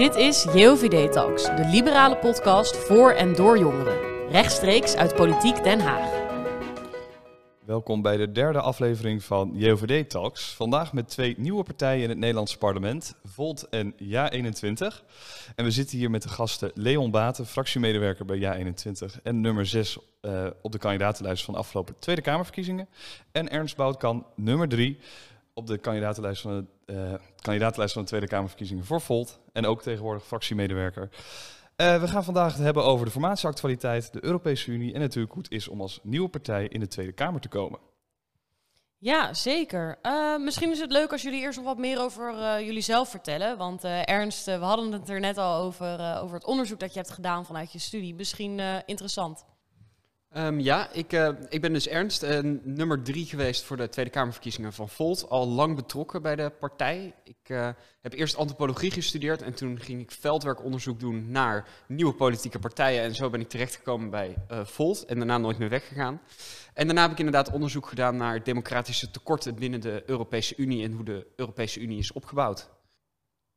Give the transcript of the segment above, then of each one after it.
Dit is JOVD Talks, de liberale podcast voor en door jongeren. Rechtstreeks uit Politiek Den Haag. Welkom bij de derde aflevering van JOVD Talks. Vandaag met twee nieuwe partijen in het Nederlandse parlement, Volt en Ja21. En we zitten hier met de gasten Leon Baten, fractiemedewerker bij Ja21 en nummer 6 uh, op de kandidatenlijst van de afgelopen Tweede Kamerverkiezingen. En Ernst Boutkan, nummer 3 op de kandidatenlijst van, de, uh, kandidatenlijst van de Tweede Kamerverkiezingen voor Volt. En ook tegenwoordig fractiemedewerker. Uh, we gaan vandaag het hebben over de formatieactualiteit, de Europese Unie en natuurlijk hoe het is om als nieuwe partij in de Tweede Kamer te komen. Ja, zeker. Uh, misschien is het leuk als jullie eerst nog wat meer over uh, jullie zelf vertellen. Want Ernst, we hadden het er net al over, over het onderzoek dat je hebt gedaan vanuit je studie. Misschien interessant. Um, ja, ik, uh, ik ben dus Ernst, uh, nummer drie geweest voor de Tweede Kamerverkiezingen van Volt. Al lang betrokken bij de partij. Ik uh, heb eerst antropologie gestudeerd en toen ging ik veldwerkonderzoek doen naar nieuwe politieke partijen. En zo ben ik terechtgekomen bij Volt en daarna nooit meer weggegaan. En daarna heb ik inderdaad onderzoek gedaan naar democratische tekorten binnen de Europese Unie en hoe de Europese Unie is opgebouwd.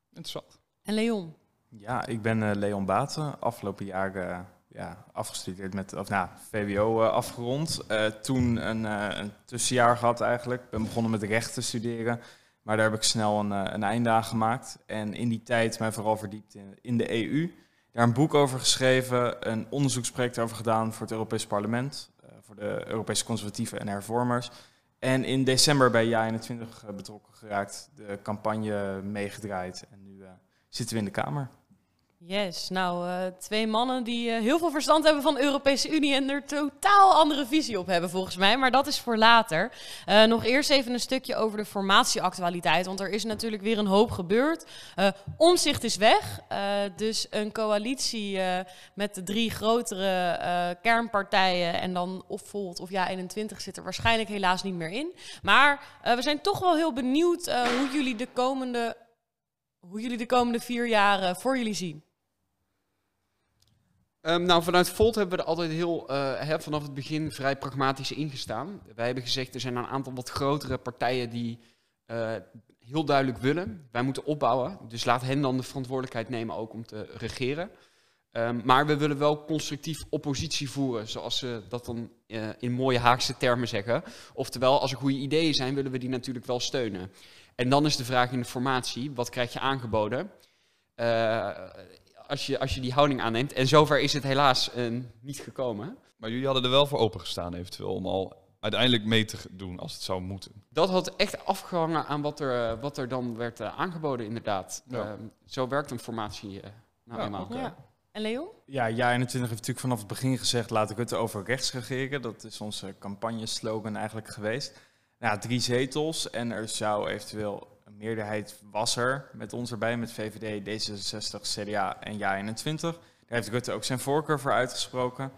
Interessant. En Leon? Ja, ik ben Leon Baten. Afgelopen jaar ja, afgestudeerd met, of nou, VWO uh, afgerond. Uh, toen een, uh, een, tussenjaar gehad eigenlijk. Ben begonnen met recht te studeren. Maar daar heb ik snel een, een einde aan gemaakt. En in die tijd mij vooral verdiept in, in, de EU. Daar een boek over geschreven, een onderzoeksproject over gedaan voor het Europees Parlement. voor de Europese conservatieven en hervormers. En in december bij JA21 betrokken geraakt. De campagne meegedraaid. En nu zitten we in de Kamer. Yes, nou, uh, twee mannen die uh, heel veel verstand hebben van de Europese Unie en er totaal andere visie op hebben volgens mij, maar dat is voor later. Uh, nog eerst even een stukje over de formatieactualiteit, want er is natuurlijk weer een hoop gebeurd. Omzicht is weg, dus een coalitie met de drie grotere kernpartijen en dan of Volt of Ja21 zit er waarschijnlijk helaas niet meer in. Maar we zijn toch wel heel benieuwd hoe jullie de komende hoe jullie de komende vier jaar voor jullie zien. Um, nou, vanuit Volt hebben we er altijd heel, uh, hè, vanaf het begin vrij pragmatisch ingestaan. Wij hebben gezegd, er zijn een aantal wat grotere partijen die uh, heel duidelijk willen. Wij moeten opbouwen, dus laat hen dan de verantwoordelijkheid nemen ook om te regeren. Um, maar we willen wel constructief oppositie voeren, zoals ze dat dan uh, in mooie Haagse termen zeggen. Oftewel, als er goede ideeën zijn, willen we die natuurlijk wel steunen. En dan is de vraag in de formatie, wat krijg je aangeboden? Als je, als je die houding aanneemt. En zover is het helaas uh, niet gekomen. Maar jullie hadden er wel voor opengestaan eventueel om al uiteindelijk mee te doen als het zou moeten. Dat had echt afgehangen aan wat er, eh, wat er dan werd uh, aangeboden inderdaad. Ja. Uh, zo werkt een formatie nou ja, eenmaal. Ja. En Leon? Ja, Ja21 heeft natuurlijk vanaf het begin gezegd... laat ik het over rechts regeren. Dat is onze campagneslogan eigenlijk geweest. Nou, drie zetels en er zou eventueel meerderheid was er met ons erbij, met VVD, D66, CDA en Ja21. Daar heeft Rutte ook zijn voorkeur voor uitgesproken.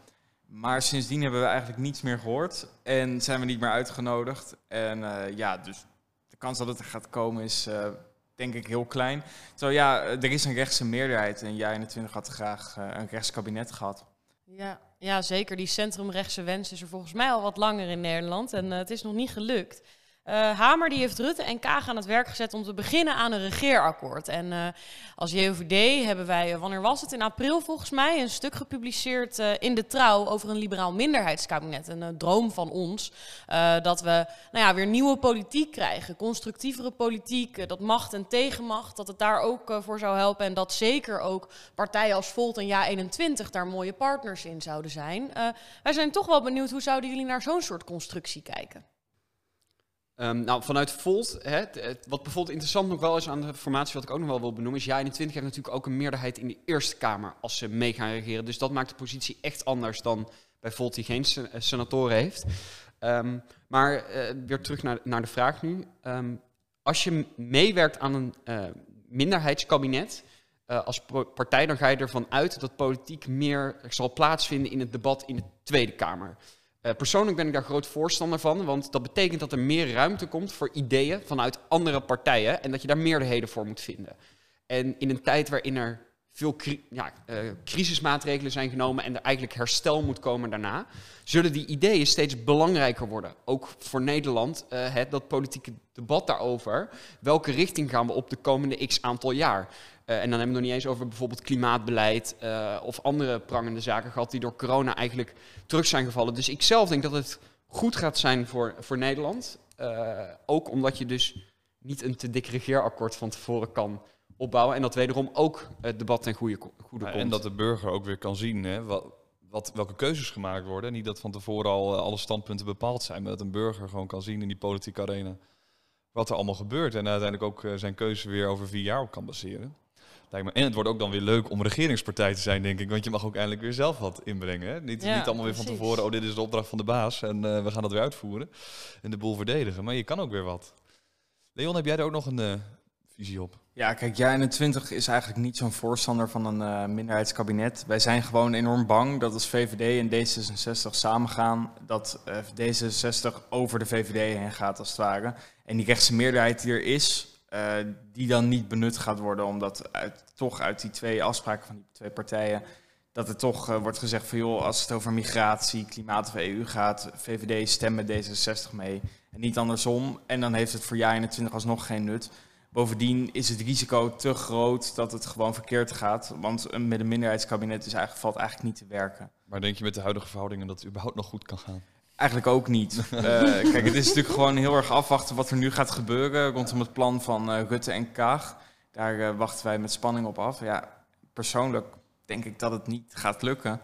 Maar sindsdien hebben we eigenlijk niets meer gehoord en zijn we niet meer uitgenodigd. En uh, ja, dus de kans dat het er gaat komen is uh, denk ik heel klein. Zo ja, er is een rechtse meerderheid en Ja21 had graag uh, een rechtskabinet gehad. Ja, ja, zeker. Die centrumrechtse wens is er volgens mij al wat langer in Nederland en het is nog niet gelukt. Uh, Hamer die heeft Rutte en Kaag aan het werk gezet om te beginnen aan een regeerakkoord. En uh, als JOVD hebben wij, uh, wanneer was het? In april volgens mij, een stuk gepubliceerd in de Trouw over een liberaal minderheidskabinet. Een droom van ons. dat we nou ja, weer nieuwe politiek krijgen, constructievere politiek, dat macht en tegenmacht, dat het daar ook voor zou helpen. En dat zeker ook partijen als Volt en Ja21 daar mooie partners in zouden zijn. wij zijn toch wel benieuwd, hoe zouden jullie naar zo'n soort constructie kijken? Um, nou, vanuit Volt, hè, wat bijvoorbeeld interessant nog wel is aan de formatie, wat ik ook nog wel wil benoemen, is ja, in 20 heeft natuurlijk ook een meerderheid in de Eerste Kamer als ze mee gaan regeren. Dus dat maakt de positie echt anders dan bij Volt die geen eh, senatoren heeft. Um, maar uh, weer terug naar, naar de vraag nu. Um, als je meewerkt aan een minderheidskabinet als partij, dan ga je ervan uit dat politiek meer zal plaatsvinden in het debat in de Tweede Kamer. Uh, persoonlijk ben ik daar groot voorstander van, want dat betekent dat er meer ruimte komt voor ideeën vanuit andere partijen en dat je daar meerderheden voor moet vinden. En in een tijd waarin er veel ja, eh, crisismaatregelen zijn genomen en er eigenlijk herstel moet komen daarna, zullen die ideeën steeds belangrijker worden. Ook voor Nederland, uh, het, dat politieke debat daarover. Welke richting gaan we op de komende x aantal jaar? Uh, en dan hebben we het nog niet eens over bijvoorbeeld klimaatbeleid of andere prangende zaken gehad die door corona eigenlijk terug zijn gevallen. Dus ik zelf denk dat het goed gaat zijn voor, voor Nederland. ook omdat je dus niet een te dik regeerakkoord van tevoren kan opbouwen. En dat wederom ook het debat ten goede, goede komt. En dat de burger ook weer kan zien hè, wat, wat, welke keuzes gemaakt worden. Niet dat van tevoren al eh, alle standpunten bepaald zijn, maar dat een burger gewoon kan zien in die politieke arena wat er allemaal gebeurt. En uiteindelijk ook zijn keuze weer over vier jaar op kan baseren. Lijkt me. En het wordt ook dan weer leuk om regeringspartij te zijn, denk ik. Want je mag ook eindelijk weer zelf wat inbrengen. Hè? Niet, niet allemaal weer van tevoren, oh dit is de opdracht van de baas en uh, we gaan dat weer uitvoeren. En de boel verdedigen. Maar je kan ook weer wat. Leon, heb jij er ook nog een uh, visie op? Ja, kijk, jij 21 is eigenlijk niet zo'n voorstander van een uh, minderheidskabinet. Wij zijn gewoon enorm bang dat als VVD en D66 samengaan, dat uh, D66 over de VVD heen gaat als het ware. En die rechtse meerderheid die er is, uh, die dan niet benut gaat worden, omdat toch uit die twee afspraken van die twee partijen, dat er toch wordt gezegd van joh, als het over migratie, klimaat of EU gaat, VVD stemmen D66 mee. En niet andersom. En dan heeft het voor jaar 21 alsnog geen nut. Bovendien is het risico te groot dat het gewoon verkeerd gaat. Want met een minderheidskabinet is eigenlijk, valt eigenlijk niet te werken. Maar denk je met de huidige verhoudingen dat het überhaupt nog goed kan gaan? Eigenlijk ook niet. uh, kijk, het is natuurlijk gewoon heel erg afwachten wat er nu gaat gebeuren rondom het plan van uh, Rutte en Kaag. Daar uh, wachten wij met spanning op af. Ja, persoonlijk denk ik dat het niet gaat lukken.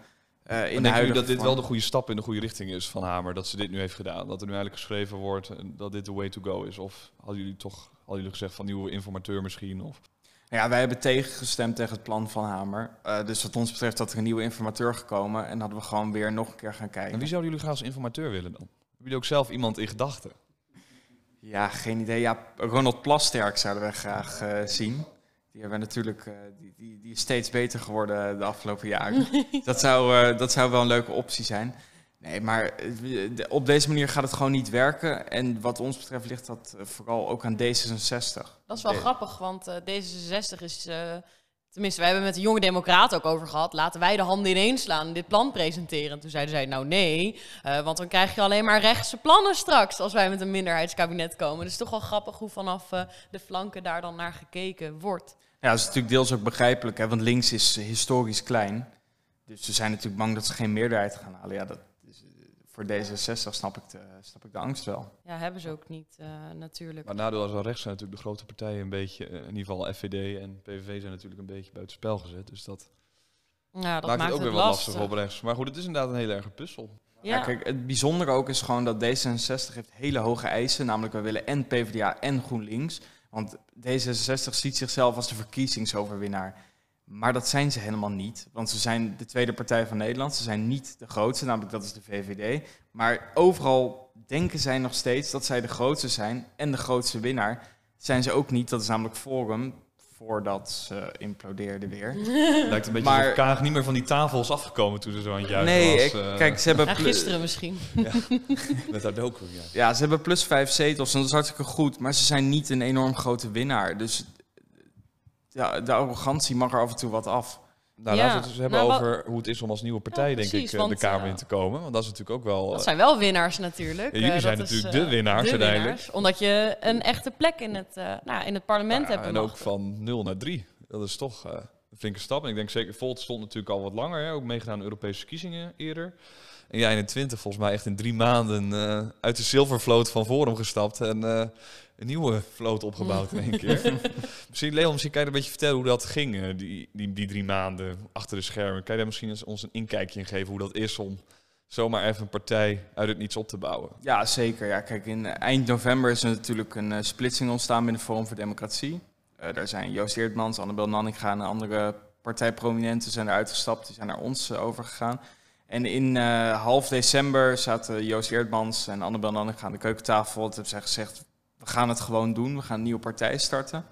Uh, in denk je dat dit wel de goede stap in de goede richting is van Hamer? Dat ze dit nu heeft gedaan? Dat er nu eigenlijk geschreven wordt dat dit de way to go is? Of hadden jullie toch hadden jullie gezegd van nieuwe informateur misschien? Of? Nou ja, wij hebben tegengestemd tegen het plan van Hamer. Uh, dus wat ons betreft dat er een nieuwe informateur gekomen. En hadden we gewoon weer nog een keer gaan kijken. En wie zouden jullie graag als informateur willen dan? Hebben jullie ook zelf iemand in gedachten? Ja, geen idee. Ja, Ronald Plasterk zouden we graag uh, zien. Die hebben we natuurlijk, uh, die, die, die, is steeds beter geworden de afgelopen jaren. dat, zou, uh, dat zou wel een leuke optie zijn. Nee, maar eh, op deze manier gaat het gewoon niet werken. En wat ons betreft ligt dat vooral ook aan D66. Dat is wel grappig, want uh, D66 is... Uh, tenminste, wij hebben met de jonge democraten ook over gehad. Laten wij de handen ineens slaan en dit plan presenteren. toen zeiden zij, nou nee, want dan krijg je alleen maar rechtse plannen straks... als wij met een minderheidskabinet komen. Dus toch wel grappig hoe vanaf de flanken daar dan naar gekeken wordt. Ja, dat is natuurlijk deels ook begrijpelijk, hè, want links is historisch klein. Dus ze zijn natuurlijk bang dat ze geen meerderheid gaan halen. Ja, dat is, voor D66 snap ik, de, snap ik de angst wel. Ja, hebben ze ook niet uh, natuurlijk. Maar nadeel als wel rechts zijn natuurlijk de grote partijen een beetje, uh, in ieder geval FVD en PVV zijn natuurlijk een beetje buiten spel gezet. Dus dat, ja, dat maakt, maakt het ook weer wat lastig op rechts. Maar goed, het is inderdaad een hele erge puzzel. Ja. ja. kijk, het bijzondere ook is gewoon dat D66 heeft hele hoge eisen. Namelijk, we willen en PvdA en GroenLinks. Want D66 ziet zichzelf als de verkiezingsoverwinnaar. Maar dat zijn ze helemaal niet. Want ze zijn de tweede partij van Nederland. Ze zijn niet de grootste, namelijk dat is de VVD. Maar overal denken zij nog steeds dat zij de grootste zijn. En de grootste winnaar zijn ze ook niet. Dat is namelijk Forum voordat ze implodeerden weer. Lijkt een beetje maar, Kaag niet meer van die tafels afgekomen toen ze zo aan het juichen nee, was. Nee, uh, kijk, ze hebben... Ja, gisteren misschien. ja, met haar ja. Ja, ze hebben plus vijf zetels en dat is hartstikke goed. Maar ze zijn niet een enorm grote winnaar. Dus ja, de arrogantie mag er af en toe wat af. Nou, ja. laten we het eens hebben nou, over hoe het is om als nieuwe partij, ja, precies, denk ik, want, de Kamer in te komen. Want dat is natuurlijk ook wel... Dat zijn wel winnaars natuurlijk. Ja, jullie uh, zijn natuurlijk is, de winnaars de uiteindelijk. Winnaars, omdat je een echte plek in het, uh, nou, in het parlement hebt. En ook van 0 naar 3. Dat is toch uh, een flinke stap. En ik denk zeker, Volt stond natuurlijk al wat langer. Hè, ook meegedaan aan Europese verkiezingen eerder. En jij in 20 volgens mij echt in drie maanden uh, uit de zilvervloot van Forum gestapt. En uh, een nieuwe vloot opgebouwd in één keer. misschien, Leon, misschien kan je een beetje vertellen hoe dat ging, uh, die, die, die drie maanden achter de schermen. Kan je daar misschien eens ons een inkijkje in geven hoe dat is om zomaar even een partij uit het niets op te bouwen? Ja, zeker. Ja, kijk, in eind november is er natuurlijk een splitsing ontstaan binnen Forum voor Democratie. Uh, daar zijn Joost Eertmans, Annabel Nanninga en andere partijprominenten zijn eruit gestapt. Die zijn naar ons uh, overgegaan. En in uh, half december zaten Joost Eertmans en Annabel Nanninga aan de keukentafel. Toen hebben zij gezegd, we gaan het gewoon doen. We gaan een nieuwe partij starten.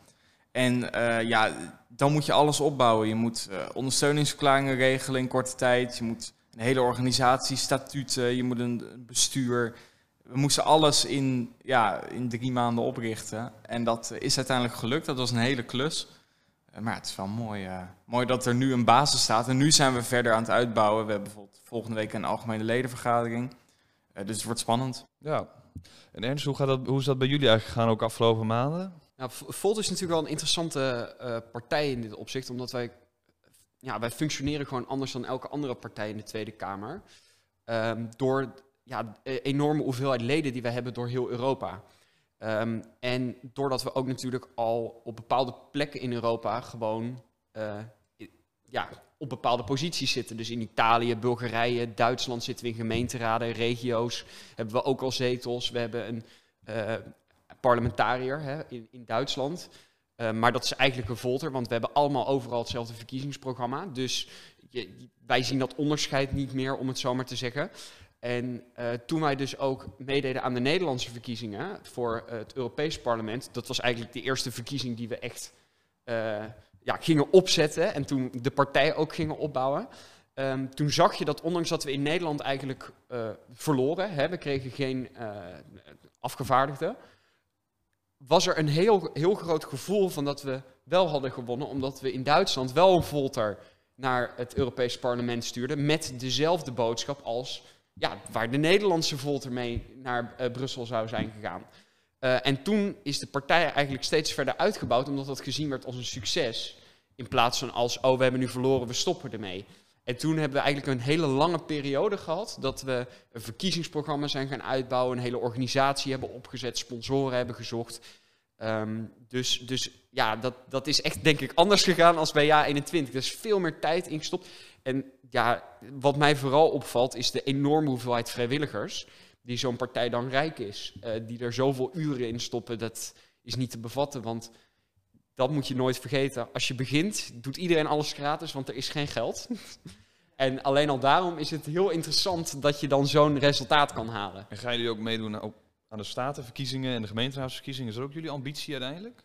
En ja, dan moet je alles opbouwen. Je moet ondersteuningsverklaringen regelen in korte tijd. Je moet een hele organisatie, statuten, je moet een bestuur we moesten alles in, ja, in drie maanden oprichten. En dat is uiteindelijk gelukt. Dat was een hele klus. Uh, Eh, Maar het is wel mooi, eh, mooi dat er nu een basis staat. En nu zijn we verder aan het uitbouwen. We hebben bijvoorbeeld volgende week een algemene ledenvergadering. Eh, dus het wordt spannend. Ja. En Ernst, hoe, gaat dat, hoe is dat bij jullie eigenlijk gegaan ook afgelopen maanden? Nou, Volt is natuurlijk wel een interessante eh, partij in dit opzicht, omdat wij, ja, wij functioneren gewoon anders dan elke andere partij in de Tweede Kamer. Ehm, door ja, de enorme hoeveelheid leden die wij hebben door heel Europa. Ehm, en doordat we ook natuurlijk al op bepaalde plekken in Europa gewoon eh, ja, op bepaalde posities zitten. Dus in Italië, Bulgarije, Duitsland zitten we in gemeenteraden, regio's. Hebben we ook al zetels. We hebben een eh, parlementariër hè, in, in Duitsland. Eh, maar dat is eigenlijk een volter, want we hebben allemaal overal hetzelfde verkiezingsprogramma. Dus wij zien dat onderscheid niet meer, om het zo maar te zeggen. En eh, toen wij dus ook meededen aan de Nederlandse verkiezingen voor het Europees Parlement, dat was eigenlijk de eerste verkiezing die we echt ja, gingen opzetten en toen de partij ook gingen opbouwen. Ehm, toen zag je dat ondanks dat we in Nederland eigenlijk eh, verloren, hè, we kregen geen eh afgevaardigden, was er een heel, heel groot gevoel van dat we wel hadden gewonnen, omdat we in Duitsland wel een volter naar het Europees Parlement stuurden met dezelfde boodschap als ja, waar de Nederlandse volter mee naar eh, Brussel zou zijn gegaan. En toen is de partij eigenlijk steeds verder uitgebouwd, omdat dat gezien werd als een succes. In plaats van als, oh, we hebben nu verloren, we stoppen ermee. En toen hebben we eigenlijk een hele lange periode gehad dat we een verkiezingsprogramma zijn gaan uitbouwen, een hele organisatie hebben opgezet, sponsoren hebben gezocht. Ehm, dus, dus ja, dat, dat is echt denk ik anders gegaan als bij jaar 21. Er is veel meer tijd ingestopt. En ja, wat mij vooral opvalt is de enorme hoeveelheid vrijwilligers die zo'n partij dan rijk is. eh, die er zoveel uren in stoppen, dat is niet te bevatten. Want dat moet je nooit vergeten. Als je begint, doet iedereen alles gratis, want er is geen geld. en alleen al daarom is het heel interessant dat je dan zo'n resultaat kan halen. En gaan jullie ook meedoen aan- de statenverkiezingen en de gemeenteraadsverkiezingen? Is dat ook jullie ambitie uiteindelijk?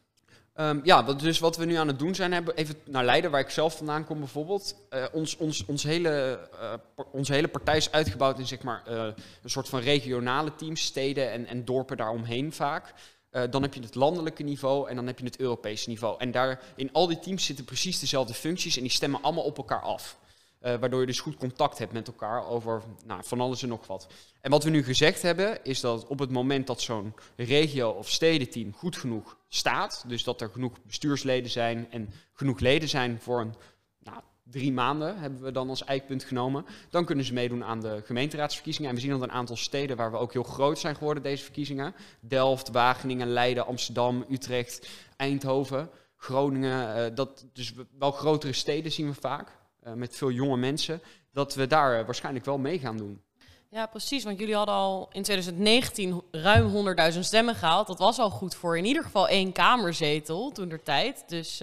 Ehm, ja, wat, dus wat we nu aan het doen zijn, hebben even naar Leiden, waar ik zelf vandaan kom bijvoorbeeld. eh, ons, ons, ons hele, eh, onze hele partij is uitgebouwd in zeg maar, eh, een soort van regionale teams, steden en, en dorpen daaromheen vaak. Eh, dan heb je het landelijke niveau en dan heb je het Europese niveau. En daar in al die teams zitten precies dezelfde functies en die stemmen allemaal op elkaar af. Eh, waardoor je dus goed contact hebt met elkaar over nou, van alles en nog wat. En wat we nu gezegd hebben, is dat op het moment dat zo'n regio- of stedenteam goed genoeg staat, dus dat er genoeg bestuursleden zijn en genoeg leden zijn voor een nou, drie maanden, hebben we dan als eikpunt genomen, dan kunnen ze meedoen aan de gemeenteraadsverkiezingen. En we zien dat een aantal steden waar we ook heel groot zijn geworden, deze verkiezingen. Delft, Wageningen, Leiden, Amsterdam, Utrecht, Eindhoven, Groningen. eh, dat, dus we- wel grotere steden zien we vaak, eh, met veel jonge mensen, dat we daar eh, waarschijnlijk wel mee gaan doen. Ja, precies. Want jullie hadden al in 2019 ruim 100.000 stemmen gehaald. Dat was al goed voor in ieder geval één kamerzetel toen der tijd. Dus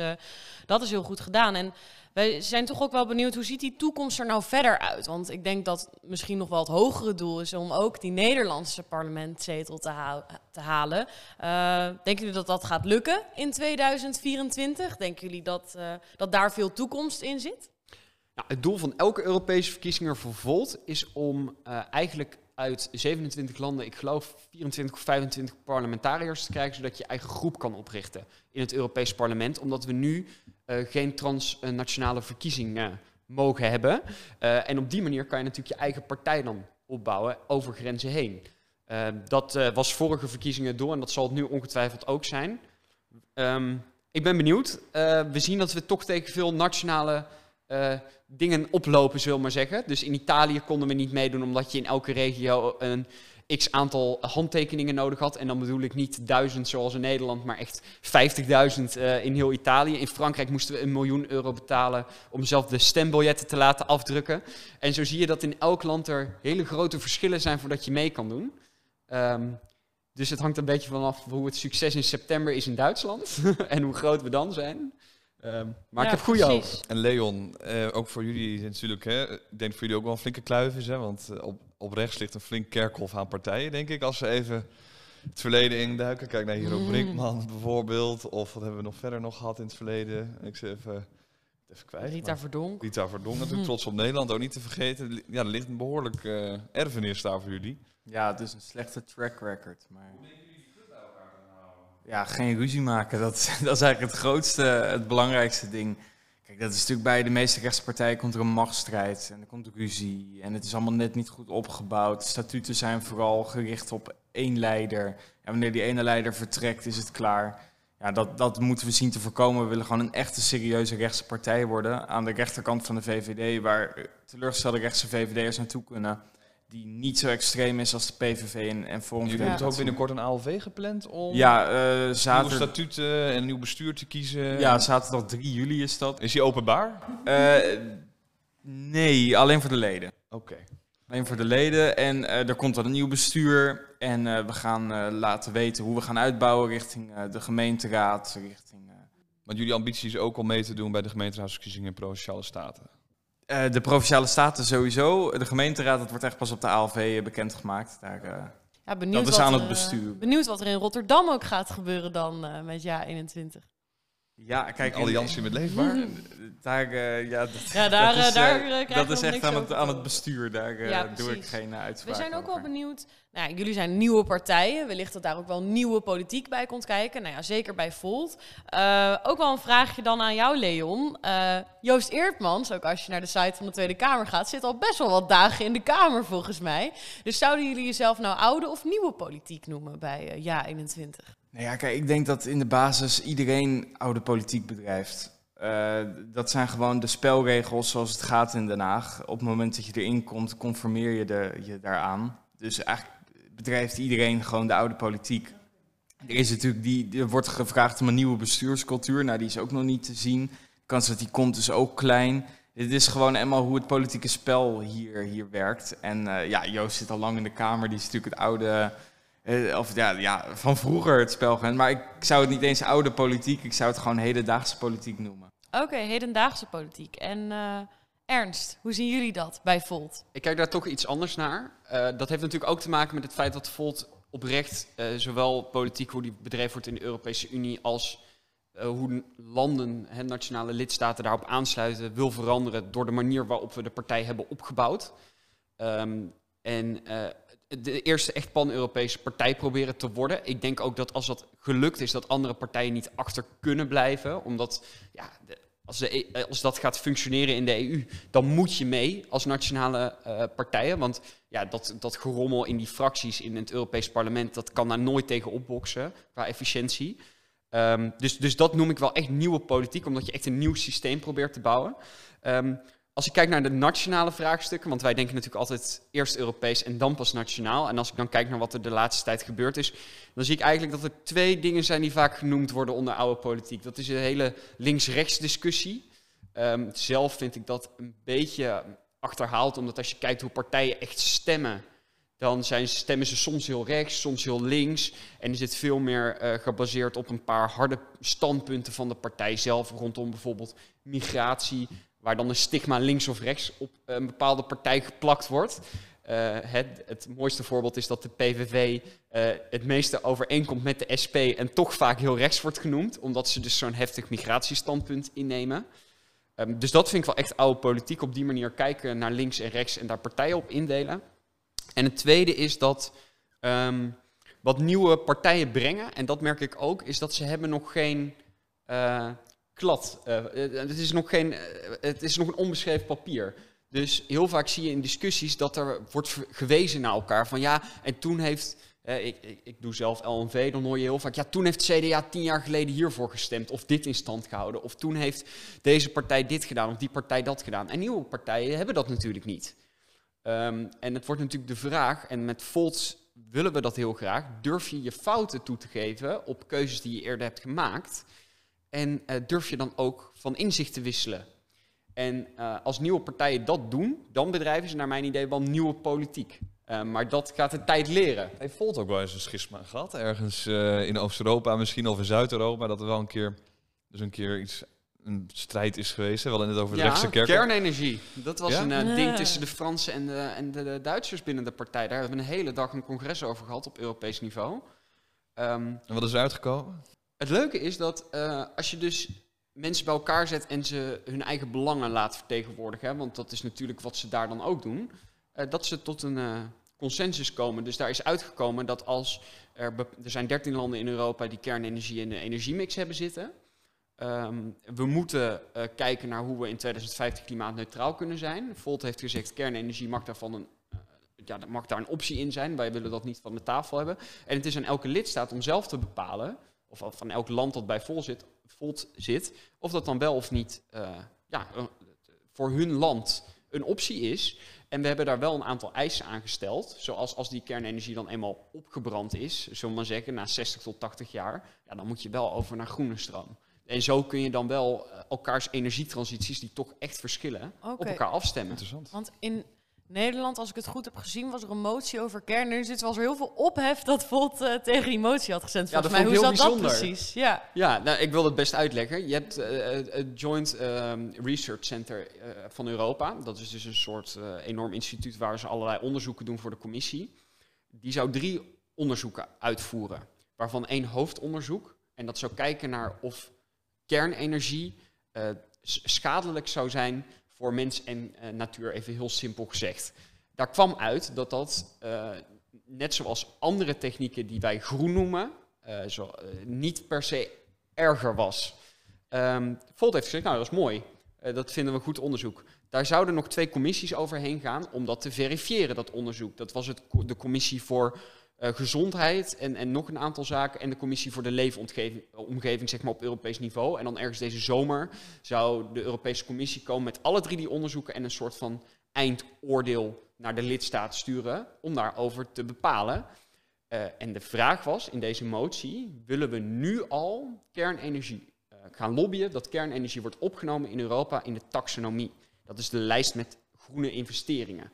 dat is heel goed gedaan. En wij zijn toch ook wel benieuwd, hoe ziet die toekomst er nou verder uit? Want ik denk dat misschien nog wel het hogere doel is om ook die Nederlandse parlementzetel te, te halen. Eh, denken jullie dat dat gaat lukken in 2024? Denken jullie dat, eh, dat daar veel toekomst in zit? Nou, het doel van elke Europese verkiezing voor Volt is om eh, eigenlijk uit 27 landen, ik geloof 24 of 25 parlementariërs te krijgen, zodat je eigen groep kan oprichten in het Europees Parlement. Omdat we nu geen transnationale verkiezingen mogen hebben. Eh, en op die manier kan je natuurlijk je eigen partij dan opbouwen over grenzen heen. Eh, dat eh, was vorige verkiezingen door en dat zal het nu ongetwijfeld ook zijn. Ehm, ik ben benieuwd. Eh, we zien dat we toch tegen veel nationale eh, dingen oplopen, zullen we maar zeggen. Dus in Italië konden we niet meedoen omdat je in elke regio een x aantal handtekeningen nodig had. En dan bedoel ik niet duizend zoals in Nederland, maar echt 50.000 eh, in heel Italië. In Frankrijk moesten we een miljoen euro betalen om zelf de stembiljetten te laten afdrukken. En zo zie je dat in elk land er hele grote verschillen zijn voordat je mee kan doen. Ehm, dus het hangt een beetje vanaf hoe het succes in september is in Duitsland en hoe groot we dan zijn. Ehm, maar ik heb goede hoop. En Leon, eh, ook voor jullie natuurlijk, hè, ik denk voor jullie ook wel een flinke kluif is, hè, want eh, op, op rechts ligt een flink kerkhof aan partijen, denk ik, als ze even het verleden induiken. Kijk naar Hero Mm. Brinkman bijvoorbeeld, of wat hebben we nog verder nog gehad in het verleden? Ik zeg even, even kwijt. Rita maar- Verdonk. Rita Verdonk natuurlijk, trots op Nederland, ook niet te vergeten. Ja, er ligt een behoorlijk eh, erfenis daar voor jullie. Ja, het is een slechte track record. Maar... ja, geen ruzie maken. Dat, dat is eigenlijk het grootste, het belangrijkste ding. Dat is natuurlijk bij de meeste rechtspartijen komt er een machtsstrijd en er komt ruzie. En het is allemaal net niet goed opgebouwd. Statuten zijn vooral gericht op één leider. En wanneer die ene leider vertrekt, is het klaar. Ja, dat, dat moeten we zien te voorkomen. We willen gewoon een echte serieuze rechtse partij worden. Aan de rechterkant van de VVD, waar teleurgestelde rechtse VVD'ers naartoe kunnen die niet zo extreem is als de PVV en, en Forum. Jullie hebben ook binnenkort een ALV gepland om ja, uh, nieuwe statuten en een nieuw bestuur te kiezen. Ja, zaterdag 3 juli is dat. Is die openbaar? Eh, nee, alleen voor de leden. Oké. Alleen voor de leden. En eh, er komt dan een nieuw bestuur. En we gaan laten weten hoe we gaan uitbouwen richting de gemeenteraad. Richting, Want jullie ambitie is ook om mee te doen bij de gemeenteraadsverkiezingen in Provinciale Staten. Eh, de provinciale staten sowieso. De gemeenteraad, dat wordt echt pas op de ALV bekendgemaakt. Daar, eh, Ja, benieuwd Dat is aan het bestuur. eh, Benieuwd wat er in Rotterdam ook gaat gebeuren dan eh, met Ja 21. Ja, kijk. Alliantie met Leefbaar. Daar, eh, ja, dat, Ja, daar, dat is, eh, daar, eh, eh, dat is nog echt niks aan het, aan het bestuur. Daar eh, Ja, doe ik geen uh, uitspraak We zijn ook wel benieuwd. Nou, ja, jullie zijn nieuwe partijen. Wellicht dat daar ook wel nieuwe politiek bij komt kijken. Nou ja, zeker bij Volt. Eh, ook wel een vraagje dan aan jou, Leon. Eh, Joost Eertmans, ook als je naar de site van de Tweede Kamer gaat, zit al best wel wat dagen in de Kamer volgens mij. Dus zouden jullie jezelf nou oude of nieuwe politiek noemen bij eh, Ja 21? Nou ja, kijk, ik denk dat in de basis iedereen oude politiek bedrijft. Eh, dat zijn gewoon de spelregels zoals het gaat in Den Haag. Op het moment dat je erin komt, conformeer je de, je daaraan. Dus eigenlijk bedrijft iedereen gewoon de oude politiek. Er, is natuurlijk die, er wordt gevraagd om een nieuwe bestuurscultuur. Nou, die is ook nog niet te zien. De kans dat die komt is ook klein. Dit is gewoon eenmaal hoe het politieke spel hier, hier werkt. En eh, ja, Joost zit al lang in de Kamer. Die is natuurlijk het oude... eh, of ja, ja, van vroeger het spel. Maar ik zou het niet eens oude politiek, ik zou het gewoon hedendaagse politiek noemen. Oké, hedendaagse politiek. En eh, Ernst, hoe zien jullie dat bij Volt? Ik kijk daar toch iets anders naar. Eh, dat heeft natuurlijk ook te maken met het feit dat Volt oprecht eh, zowel politiek hoe die bedreven wordt in de Europese Unie als eh, hoe landen, hè, nationale lidstaten daarop aansluiten, wil veranderen door de manier waarop we de partij hebben opgebouwd. Ehm, en eh, de eerste echt pan-Europese partij proberen te worden. Ik denk ook dat als dat gelukt is, dat andere partijen niet achter kunnen blijven. Omdat ja, als, de, E- als dat gaat functioneren in de EU, dan moet je mee als nationale eh, partijen. Want ja, dat, dat gerommel in die fracties in het Europees parlement, dat kan daar nooit tegen opboksen qua efficiëntie. Ehm, dus, dus dat noem ik wel echt nieuwe politiek, omdat je echt een nieuw systeem probeert te bouwen. Ehm, als ik kijk naar de nationale vraagstukken, want wij denken natuurlijk altijd eerst Europees en dan pas nationaal. En als ik dan kijk naar wat er de laatste tijd gebeurd is, dan zie ik eigenlijk dat er twee dingen zijn die vaak genoemd worden onder oude politiek. Dat is een hele links-rechts discussie. Ehm, zelf vind ik dat een beetje achterhaald, omdat als je kijkt hoe partijen echt stemmen, dan zijn, stemmen ze soms heel rechts, soms heel links. En is het veel meer eh, gebaseerd op een paar harde standpunten van de partij zelf, rondom bijvoorbeeld migratie, waar dan een stigma links of rechts op een bepaalde partij geplakt wordt. Eh, het, het mooiste voorbeeld is dat de PVV eh, het meeste overeenkomt met de SP en toch vaak heel rechts wordt genoemd, omdat ze dus zo'n heftig migratiestandpunt innemen. Ehm, dus dat vind ik wel echt oude politiek, op die manier kijken naar links en rechts en daar partijen op indelen. En het tweede is dat ehm, wat nieuwe partijen brengen, en dat merk ik ook, is dat ze hebben nog geen eh, klad. Eh, eh, het, is nog geen, eh, het is nog een onbeschreven papier. Dus heel vaak zie je in discussies dat er wordt gewezen naar elkaar van ja, en toen heeft, ik, ik, doe zelf LNV, dan hoor je heel vaak, ja, toen heeft CDA tien jaar geleden hiervoor gestemd, of dit in stand gehouden, of toen heeft deze partij dit gedaan, of die partij dat gedaan. En nieuwe partijen hebben dat natuurlijk niet. Ehm, en het wordt natuurlijk de vraag, en met Volt willen we dat heel graag, durf je je fouten toe te geven op keuzes die je eerder hebt gemaakt? En eh, durf je dan ook van inzicht te wisselen? En eh, als nieuwe partijen dat doen, dan bedrijven ze naar mijn idee wel nieuwe politiek. Eh, maar dat gaat de tijd leren. Heeft Volt ook wel eens een schisma gehad? Ergens eh, in Oost-Europa misschien of in Zuid-Europa. Dat er wel een keer, dus een keer iets, een strijd is geweest. Hè? We hadden het over de rechtse kerk. kernenergie. Dat was Ja? een ding tussen de Fransen en, de, en de, de Duitsers binnen de partij. Daar hebben we een hele dag een congres over gehad op Europees niveau. Ehm, En wat is er uitgekomen? Het leuke is dat eh, als je dus mensen bij elkaar zet en ze hun eigen belangen laat vertegenwoordigen, want dat is natuurlijk wat ze daar dan ook doen, eh, dat ze tot een eh, consensus komen. Dus daar is uitgekomen dat als Er, er zijn 13 landen in Europa die kernenergie in de energiemix hebben zitten. Ehm, we moeten kijken naar hoe we in 2050 klimaatneutraal kunnen zijn. Volt heeft gezegd, kernenergie mag, daarvan een, ja, mag daar een optie in zijn. Wij willen dat niet van de tafel hebben. En het is aan elke lidstaat om zelf te bepalen, of van elk land dat bij Volt zit, Volt zit of dat dan wel of niet eh, ja, voor hun land een optie is. En we hebben daar wel een aantal eisen aan gesteld. Zoals als die kernenergie dan eenmaal opgebrand is, zullen we maar zeggen, na 60 tot 80 jaar, ja, dan moet je wel over naar groene stroom. En zo kun je dan wel eh, elkaars energietransities, die toch echt verschillen, op elkaar afstemmen. Interessant. Want in Nederland, als ik het goed heb gezien, was er een motie over kernenergie. Dus was er heel veel ophef dat Volt eh, tegen die motie had gestemd. Ja, dat mij, hoe zat heel dat bijzonder. precies? Ja. Ja, nou, ik wil het best uitleggen. Je hebt eh, eh, het Joint ehm, Research Center van Europa. Dat is dus een soort enorm instituut waar ze allerlei onderzoeken doen voor de commissie. Die zou drie onderzoeken uitvoeren, waarvan één hoofdonderzoek. En dat zou kijken naar of kernenergie schadelijk zou zijn voor mens en eh, natuur, even heel simpel gezegd. Daar kwam uit dat dat, eh, net zoals andere technieken die wij groen noemen, eh, zo, niet per se erger was. Ehm Volt heeft gezegd, nou dat is mooi, dat vinden we goed onderzoek. Daar zouden nog twee commissies overheen gaan om dat te verifiëren, dat onderzoek. Dat was het, de commissie voor gezondheid en, en nog een aantal zaken en de commissie voor de leefomgeving omgeving, zeg maar op Europees niveau. En dan ergens deze zomer zou de Europese Commissie komen met alle drie die onderzoeken en een soort van eindoordeel naar de lidstaat sturen om daarover te bepalen. Eh, en de vraag was in deze motie, willen we nu al kernenergie eh, gaan lobbyen, dat kernenergie wordt opgenomen in Europa in de taxonomie. Dat is de lijst met groene investeringen.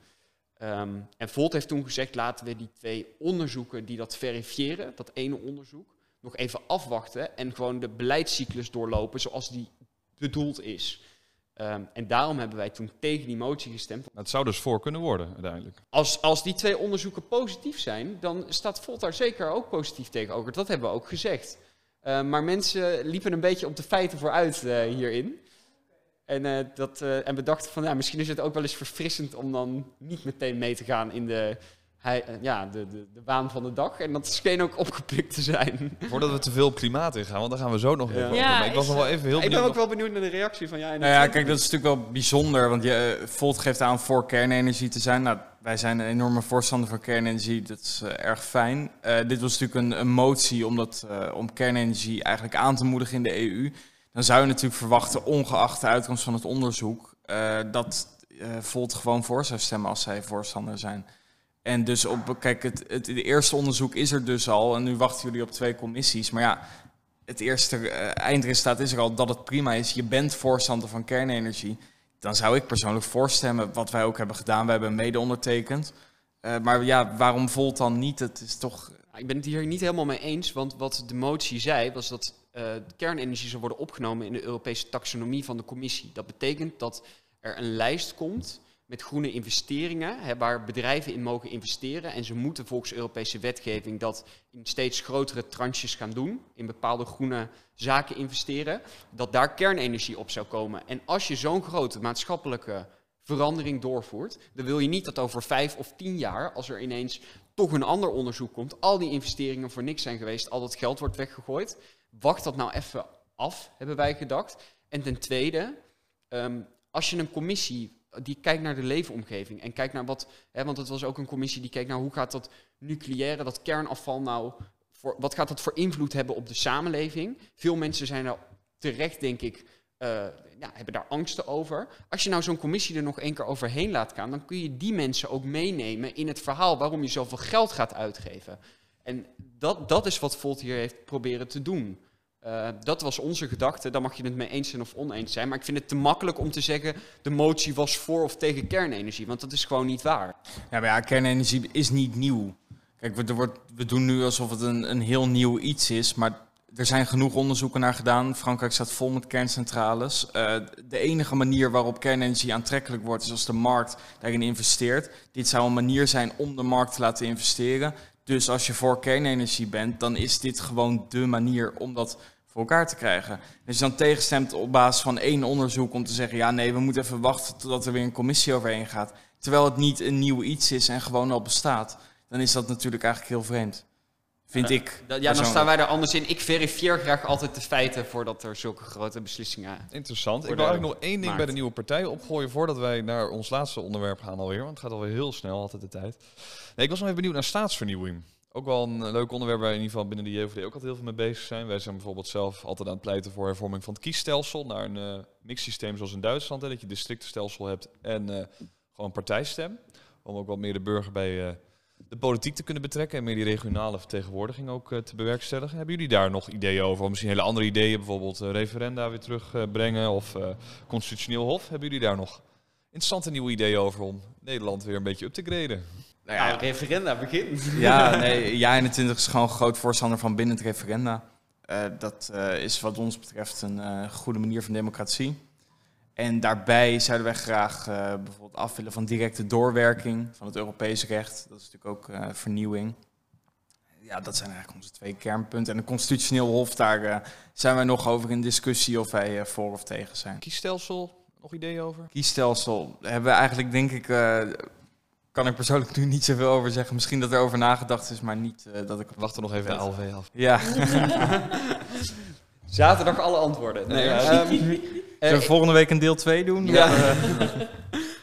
Ehm, en Volt heeft toen gezegd, laten we die twee onderzoeken die dat verifiëren, dat ene onderzoek, nog even afwachten en gewoon de beleidscyclus doorlopen zoals die bedoeld is. Ehm, en daarom hebben wij toen tegen die motie gestemd. Het zou dus voor kunnen worden uiteindelijk. Als, als die twee onderzoeken positief zijn, dan staat Volt daar zeker ook positief tegenover. Dat hebben we ook gezegd. Eh, maar mensen liepen een beetje op de feiten vooruit eh, hierin. En, eh, dat, eh, en we dachten van, ja, misschien is het ook wel eens verfrissend om dan niet meteen mee te gaan in de, hij, eh, ja, de, de, de waan van de dag. En dat scheen ook opgepikt te zijn. Voordat we te veel op klimaat ingaan, want daar gaan we zo nog Ja. ik was is, nog wel even heel ik ben benieuwd. ook wel benieuwd naar de reactie van jij. en Nou ja, kijk, dat is natuurlijk wel bijzonder, want je, Volt geeft aan voor kernenergie te zijn. Nou, wij zijn een enorme voorstander van kernenergie, dat is erg fijn. Eh, dit was natuurlijk een, een motie om, dat, eh, om kernenergie eigenlijk aan te moedigen in de EU. Dan zou je natuurlijk verwachten, ongeacht de uitkomst van het onderzoek, eh, dat eh, Volt gewoon voor zou stemmen als zij voorstander zijn. En dus op, kijk, het, het, eerste onderzoek is er dus al en nu wachten jullie op twee commissies. Maar ja, het eerste eh, eindresultaat is er al dat het prima is. Je bent voorstander van kernenergie. Dan zou ik persoonlijk voorstemmen, wat wij ook hebben gedaan. We hebben mede ondertekend. Maar ja, waarom Volt dan niet? Het is toch... Ik ben het hier niet helemaal mee eens, want wat de motie zei was dat eh, kernenergie zou worden opgenomen in de Europese taxonomie van de commissie. Dat betekent dat er een lijst komt met groene investeringen, hè, waar bedrijven in mogen investeren. En ze moeten volgens Europese wetgeving dat in steeds grotere tranches gaan doen, in bepaalde groene zaken investeren, dat daar kernenergie op zou komen. En als je zo'n grote maatschappelijke verandering doorvoert, dan wil je niet dat over vijf of tien jaar, als er ineens toch een ander onderzoek komt, al die investeringen voor niks zijn geweest, al dat geld wordt weggegooid. Wacht dat nou even af, hebben wij gedacht. En ten tweede, ehm, als je een commissie die kijkt naar de leefomgeving en kijkt naar wat, hè, want het was ook een commissie die kijkt naar hoe gaat dat nucleaire, dat kernafval nou, voor, wat gaat dat voor invloed hebben op de samenleving? Veel mensen zijn er terecht, denk ik, eh, ja, hebben daar angsten over. Als je nou zo'n commissie er nog één keer overheen laat gaan, dan kun je die mensen ook meenemen in het verhaal waarom je zoveel geld gaat uitgeven. En dat, dat is wat Volt hier heeft proberen te doen. Eh, dat was onze gedachte. Daar mag je het mee eens zijn of oneens zijn. Maar ik vind het te makkelijk om te zeggen: de motie was voor of tegen kernenergie. Want dat is gewoon niet waar. Ja, maar ja, kernenergie is niet nieuw. Kijk, we, er wordt, we doen nu alsof het een, een heel nieuw iets is, maar er zijn genoeg onderzoeken naar gedaan. Frankrijk staat vol met kerncentrales. Eh, de enige manier waarop kernenergie aantrekkelijk wordt, is als de markt daarin investeert. Dit zou een manier zijn om de markt te laten investeren. Dus als je voor kernenergie bent, dan is dit gewoon de manier om dat voor elkaar te krijgen. Als je dan tegenstemt op basis van één onderzoek om te zeggen, ja nee, we moeten even wachten totdat er weer een commissie overheen gaat. Terwijl het niet een nieuw iets is en gewoon al bestaat, dan is dat natuurlijk eigenlijk heel vreemd. Vind ik. Dat- ja, dan staan wij er anders in. Ik verifieer graag altijd de feiten voordat er zulke grote beslissingen... Interessant. Ik wil eigenlijk nog één ding bij de nieuwe partijen opgooien voordat wij naar ons laatste onderwerp gaan alweer. Want het gaat alweer heel snel, altijd de tijd. Nee, ik was nog even benieuwd naar staatsvernieuwing. Ook wel een eh, leuk onderwerp waar in ieder geval binnen de JVD ook altijd heel veel mee bezig zijn. Wij zijn bijvoorbeeld zelf altijd aan het pleiten voor hervorming van het kiesstelsel naar een eh mixsysteem zoals in Duitsland. Hè, dat je districtenstelsel hebt en eh, gewoon partijstem. Om ook wat meer de burger bij eh, de politiek te kunnen betrekken en meer die regionale vertegenwoordiging ook eh, te bewerkstelligen. Hebben jullie daar nog ideeën over? Of misschien hele andere ideeën, bijvoorbeeld eh, referenda weer terugbrengen of eh, constitutioneel hof? Hebben jullie daar nog interessante nieuwe ideeën over om Nederland weer een beetje up te graden? Nou ja, referenda begint. Ja, nee, ja 21 is gewoon groot voorstander van binnen het referenda. Eh, dat eh, is wat ons betreft een eh, goede manier van democratie. En daarbij zouden wij graag eh, bijvoorbeeld af willen van directe doorwerking van het Europees recht. Dat is natuurlijk ook eh, vernieuwing. Ja, dat zijn eigenlijk onze twee kernpunten. En een constitutioneel hof, daar eh, zijn wij nog over in discussie of wij eh, voor of tegen zijn. Kiesstelsel, nog ideeën over? Kiesstelsel hebben we eigenlijk, denk ik, eh, kan ik persoonlijk nu niet zoveel over zeggen. Misschien dat er over nagedacht is, maar niet eh, dat ik... We wachten nog even de. ALV af. Ja, Zaterdag alle antwoorden. Nee, Ja. Zullen eh, we volgende week een deel 2 doen? Ja. Eh,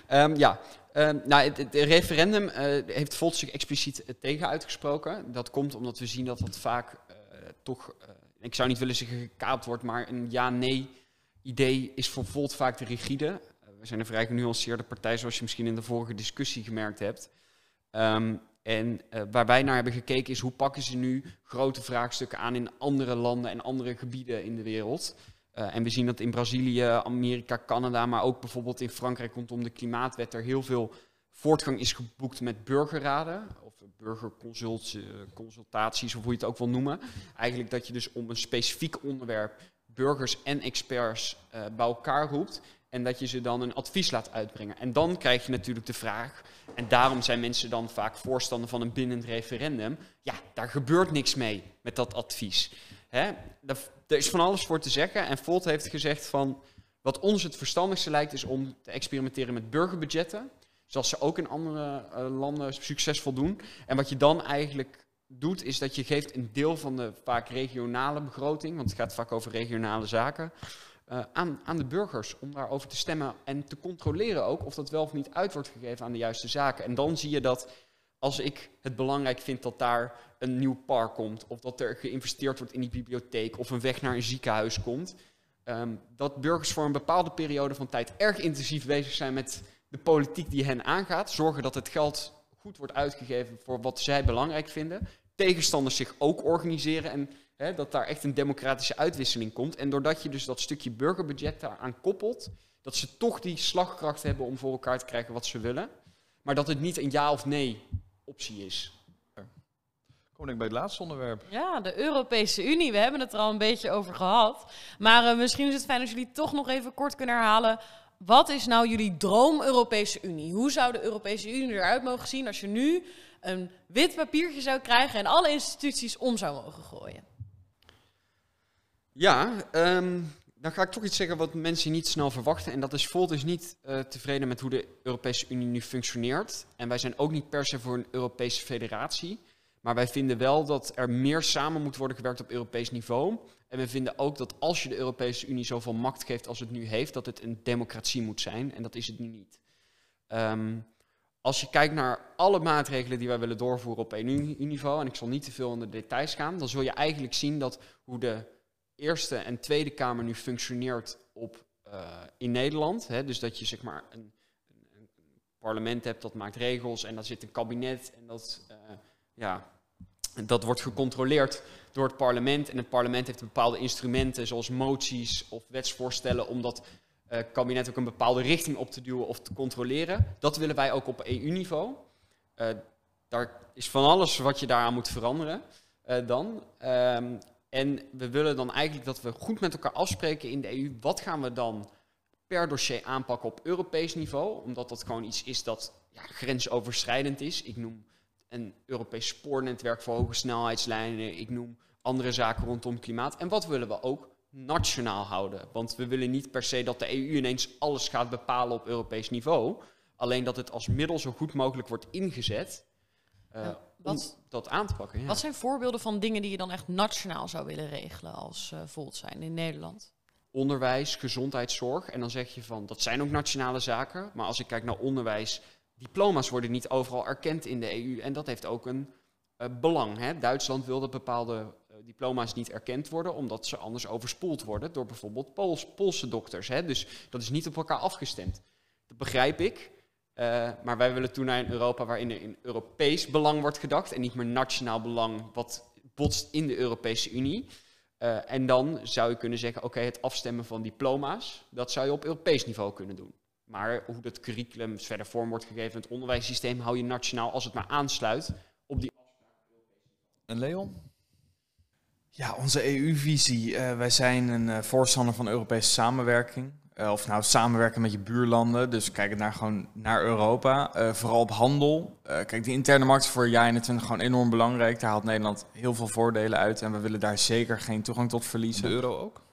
Ehm, ja, Ehm, nou, het, het referendum eh, heeft Volt zich expliciet eh, tegen uitgesproken. Dat komt omdat we zien dat dat vaak eh, toch, eh, ik zou niet willen zeggen gekaapt wordt, maar een ja-nee idee is voor Volt vaak de rigide. Eh, we zijn een vrij genuanceerde partij, zoals je misschien in de vorige discussie gemerkt hebt. Ehm, en eh, waar wij naar hebben gekeken is hoe pakken ze nu grote vraagstukken aan in andere landen en andere gebieden in de wereld. Eh, en we zien dat in Brazilië, Amerika, Canada, maar ook bijvoorbeeld in Frankrijk rondom de klimaatwet er heel veel voortgang is geboekt met burgerraden of burgerconsultaties of hoe je het ook wil noemen. Eigenlijk dat je dus om een specifiek onderwerp burgers en experts eh, bij elkaar roept en dat je ze dan een advies laat uitbrengen. En dan krijg je natuurlijk de vraag, en daarom zijn mensen dan vaak voorstander van een bindend referendum, ja, daar gebeurt niks mee met dat advies. Er is van alles voor te zeggen. En Volt heeft gezegd van... Wat ons het verstandigste lijkt is om te experimenteren met burgerbudgetten. Zoals ze ook in andere eh, landen succesvol doen. En wat je dan eigenlijk doet, is dat je geeft een deel van de vaak regionale begroting... want het gaat vaak over regionale zaken... eh, aan, aan de burgers om daarover te stemmen en te controleren ook... of dat wel of niet uit wordt gegeven aan de juiste zaken. En dan zie je dat als ik het belangrijk vind dat daar een nieuw park komt, of dat er geïnvesteerd wordt in die bibliotheek, of een weg naar een ziekenhuis komt, ehm, dat burgers voor een bepaalde periode van tijd erg intensief bezig zijn met de politiek die hen aangaat, zorgen dat het geld goed wordt uitgegeven voor wat zij belangrijk vinden, tegenstanders zich ook organiseren en dat daar echt een democratische uitwisseling komt. En doordat je dus dat stukje burgerbudget daaraan koppelt, dat ze toch die slagkracht hebben om voor elkaar te krijgen wat ze willen, maar dat het niet een ja of nee optie is. Kom ik bij het laatste onderwerp. Ja, de Europese Unie. We hebben het er al een beetje over gehad. Maar eh, misschien is het fijn als jullie toch nog even kort kunnen herhalen. Wat is nou jullie droom Europese Unie? Hoe zou de Europese Unie eruit mogen zien als je nu een wit papiertje zou krijgen en alle instituties om zou mogen gooien? Ja, ehm, dan ga ik toch iets zeggen wat mensen niet snel verwachten. En dat is Volt is niet eh, tevreden met hoe de Europese Unie nu functioneert. En wij zijn ook niet per se voor een Europese federatie. Maar wij vinden wel dat er meer samen moet worden gewerkt op Europees niveau. En we vinden ook dat als je de Europese Unie zoveel macht geeft als het nu heeft, dat het een democratie moet zijn. En dat is het nu niet. Ehm, als je kijkt naar alle maatregelen die wij willen doorvoeren op EU-niveau, en ik zal niet te veel in de details gaan, dan zul je eigenlijk zien dat hoe de Eerste en Tweede Kamer nu functioneert op, eh, in Nederland. Hè, dus dat je zeg maar een, een, parlement hebt dat maakt regels en daar zit een kabinet en dat, eh, ja, dat wordt gecontroleerd door het parlement. En het parlement heeft bepaalde instrumenten zoals moties of wetsvoorstellen om dat eh, kabinet ook een bepaalde richting op te duwen of te controleren. Dat willen wij ook op EU-niveau. Eh, daar is van alles wat je daaraan moet veranderen eh, dan. Ehm, en we willen dan eigenlijk dat we goed met elkaar afspreken in de EU. Wat gaan we dan per dossier aanpakken op Europees niveau? Omdat dat gewoon iets is dat ja, grensoverschrijdend is. Ik noem een Europees spoornetwerk voor hoge snelheidslijnen. Ik noem andere zaken rondom klimaat. En wat willen we ook nationaal houden? Want we willen niet per se dat de EU ineens alles gaat bepalen op Europees niveau. Alleen dat het als middel zo goed mogelijk wordt ingezet. Eh, Wat, dat aan te pakken. Ja. wat zijn voorbeelden van dingen die je dan echt nationaal zou willen regelen als Volt zijn in Nederland? onderwijs, gezondheidszorg. En dan zeg je van, dat zijn ook nationale zaken. Maar als ik kijk naar onderwijs, diploma's worden niet overal erkend in de EU. En dat heeft ook een eh, belang. Hè? Duitsland wil dat bepaalde eh, diploma's niet erkend worden, omdat ze anders overspoeld worden door bijvoorbeeld Pools, Poolse dokters. Hè? Dus dat is niet op elkaar afgestemd. Dat begrijp ik. Eh, maar wij willen toen naar een Europa waarin er in Europees belang wordt gedacht en niet meer nationaal belang wat botst in de Europese Unie. En dan zou je kunnen zeggen, oké, het afstemmen van diploma's, dat zou je op Europees niveau kunnen doen. Maar hoe dat curriculum verder vorm wordt gegeven, het onderwijssysteem, hou je nationaal als het maar aansluit op die. En Leon? Ja, onze EU-visie. Uh, wij zijn een uh, voorstander van Europese samenwerking. Uh, of nou samenwerken met je buurlanden. Dus kijken naar, gewoon naar Europa. vooral op handel. kijk, de interne markt is voor jaar 21 gewoon enorm belangrijk. Daar haalt Nederland heel veel voordelen uit. En we willen daar zeker geen toegang tot verliezen. De euro ook?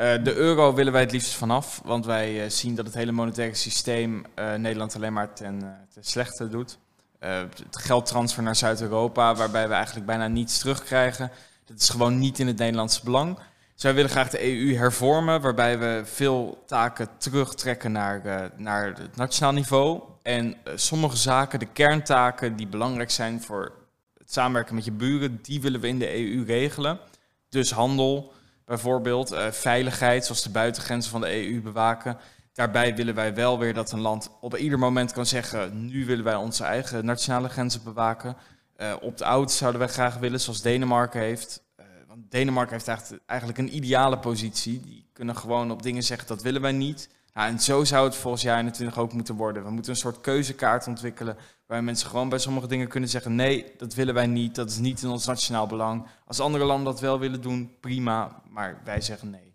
De euro willen wij het liefst vanaf. Want wij zien dat het hele monetaire systeem Nederland alleen maar ten, slechte doet. het geldtransfer naar Zuid-Europa, waarbij we eigenlijk bijna niets terugkrijgen. Dat is gewoon niet in het Nederlandse belang. Dus wij willen graag de EU hervormen, waarbij we veel taken terugtrekken naar, naar het nationaal niveau. En sommige zaken, de kerntaken die belangrijk zijn voor het samenwerken met je buren, die willen we in de EU regelen. Dus handel bijvoorbeeld, uh, veiligheid, zoals de buitengrenzen van de EU bewaken. Daarbij willen wij wel weer dat een land op ieder moment kan zeggen, nu willen wij onze eigen nationale grenzen bewaken. Uh, opt-out zouden wij graag willen, zoals Denemarken heeft. Uh, want Denemarken heeft eigenlijk, eigenlijk een ideale positie. Die kunnen gewoon op dingen zeggen, dat willen wij niet. Nou, en zo zou het volgens jaar 21 ook moeten worden. We moeten een soort keuzekaart ontwikkelen... waar mensen gewoon bij sommige dingen kunnen zeggen... nee, dat willen wij niet, dat is niet in ons nationaal belang. Als andere landen dat wel willen doen, prima. Maar wij zeggen nee.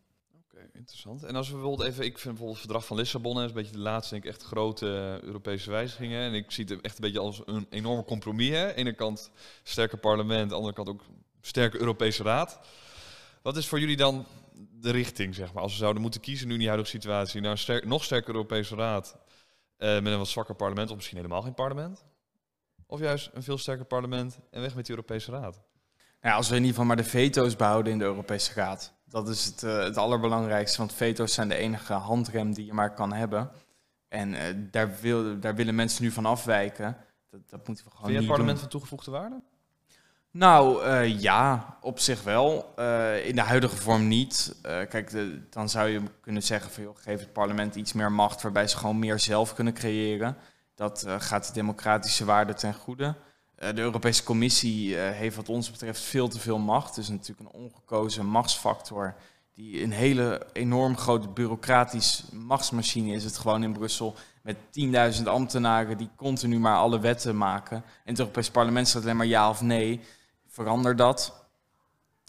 Interessant. En als we bijvoorbeeld even, ik vind bijvoorbeeld het verdrag van Lissabon, is een beetje de laatste, denk ik, echt grote Europese wijzigingen. En ik zie het echt een beetje als een enorme compromis. Hè. Ene kant sterker parlement, aan de andere kant ook sterke Europese Raad. Wat is voor jullie dan de richting, zeg maar, als we zouden moeten kiezen nu in die huidige situatie, naar sterk, nog sterker Europese Raad uh, met een wat zwakker parlement, of misschien helemaal geen parlement? Of juist een veel sterker parlement en weg met die Europese Raad? Nou, als we in ieder geval maar de veto's behouden in de Europese Raad. Dat is het, uh, het allerbelangrijkste, want veto's zijn de enige handrem die je maar kan hebben. En uh, daar, wil, daar willen mensen nu van afwijken. Dat, dat moeten we gewoon Vind je het parlement doen. van toegevoegde waarde? Nou, uh, ja, op zich wel. in de huidige vorm niet. kijk, de, dan zou je kunnen zeggen van, geef het parlement iets meer macht... waarbij ze gewoon meer zelf kunnen creëren. Dat gaat de democratische waarde ten goede. De Europese Commissie heeft wat ons betreft veel te veel macht. Dus natuurlijk een ongekozen machtsfactor die een hele enorm grote bureaucratisch machtsmachine is het gewoon in Brussel. Met 10.000 ambtenaren die continu maar alle wetten maken. En het Europees Parlement staat alleen maar ja of nee. Verander dat.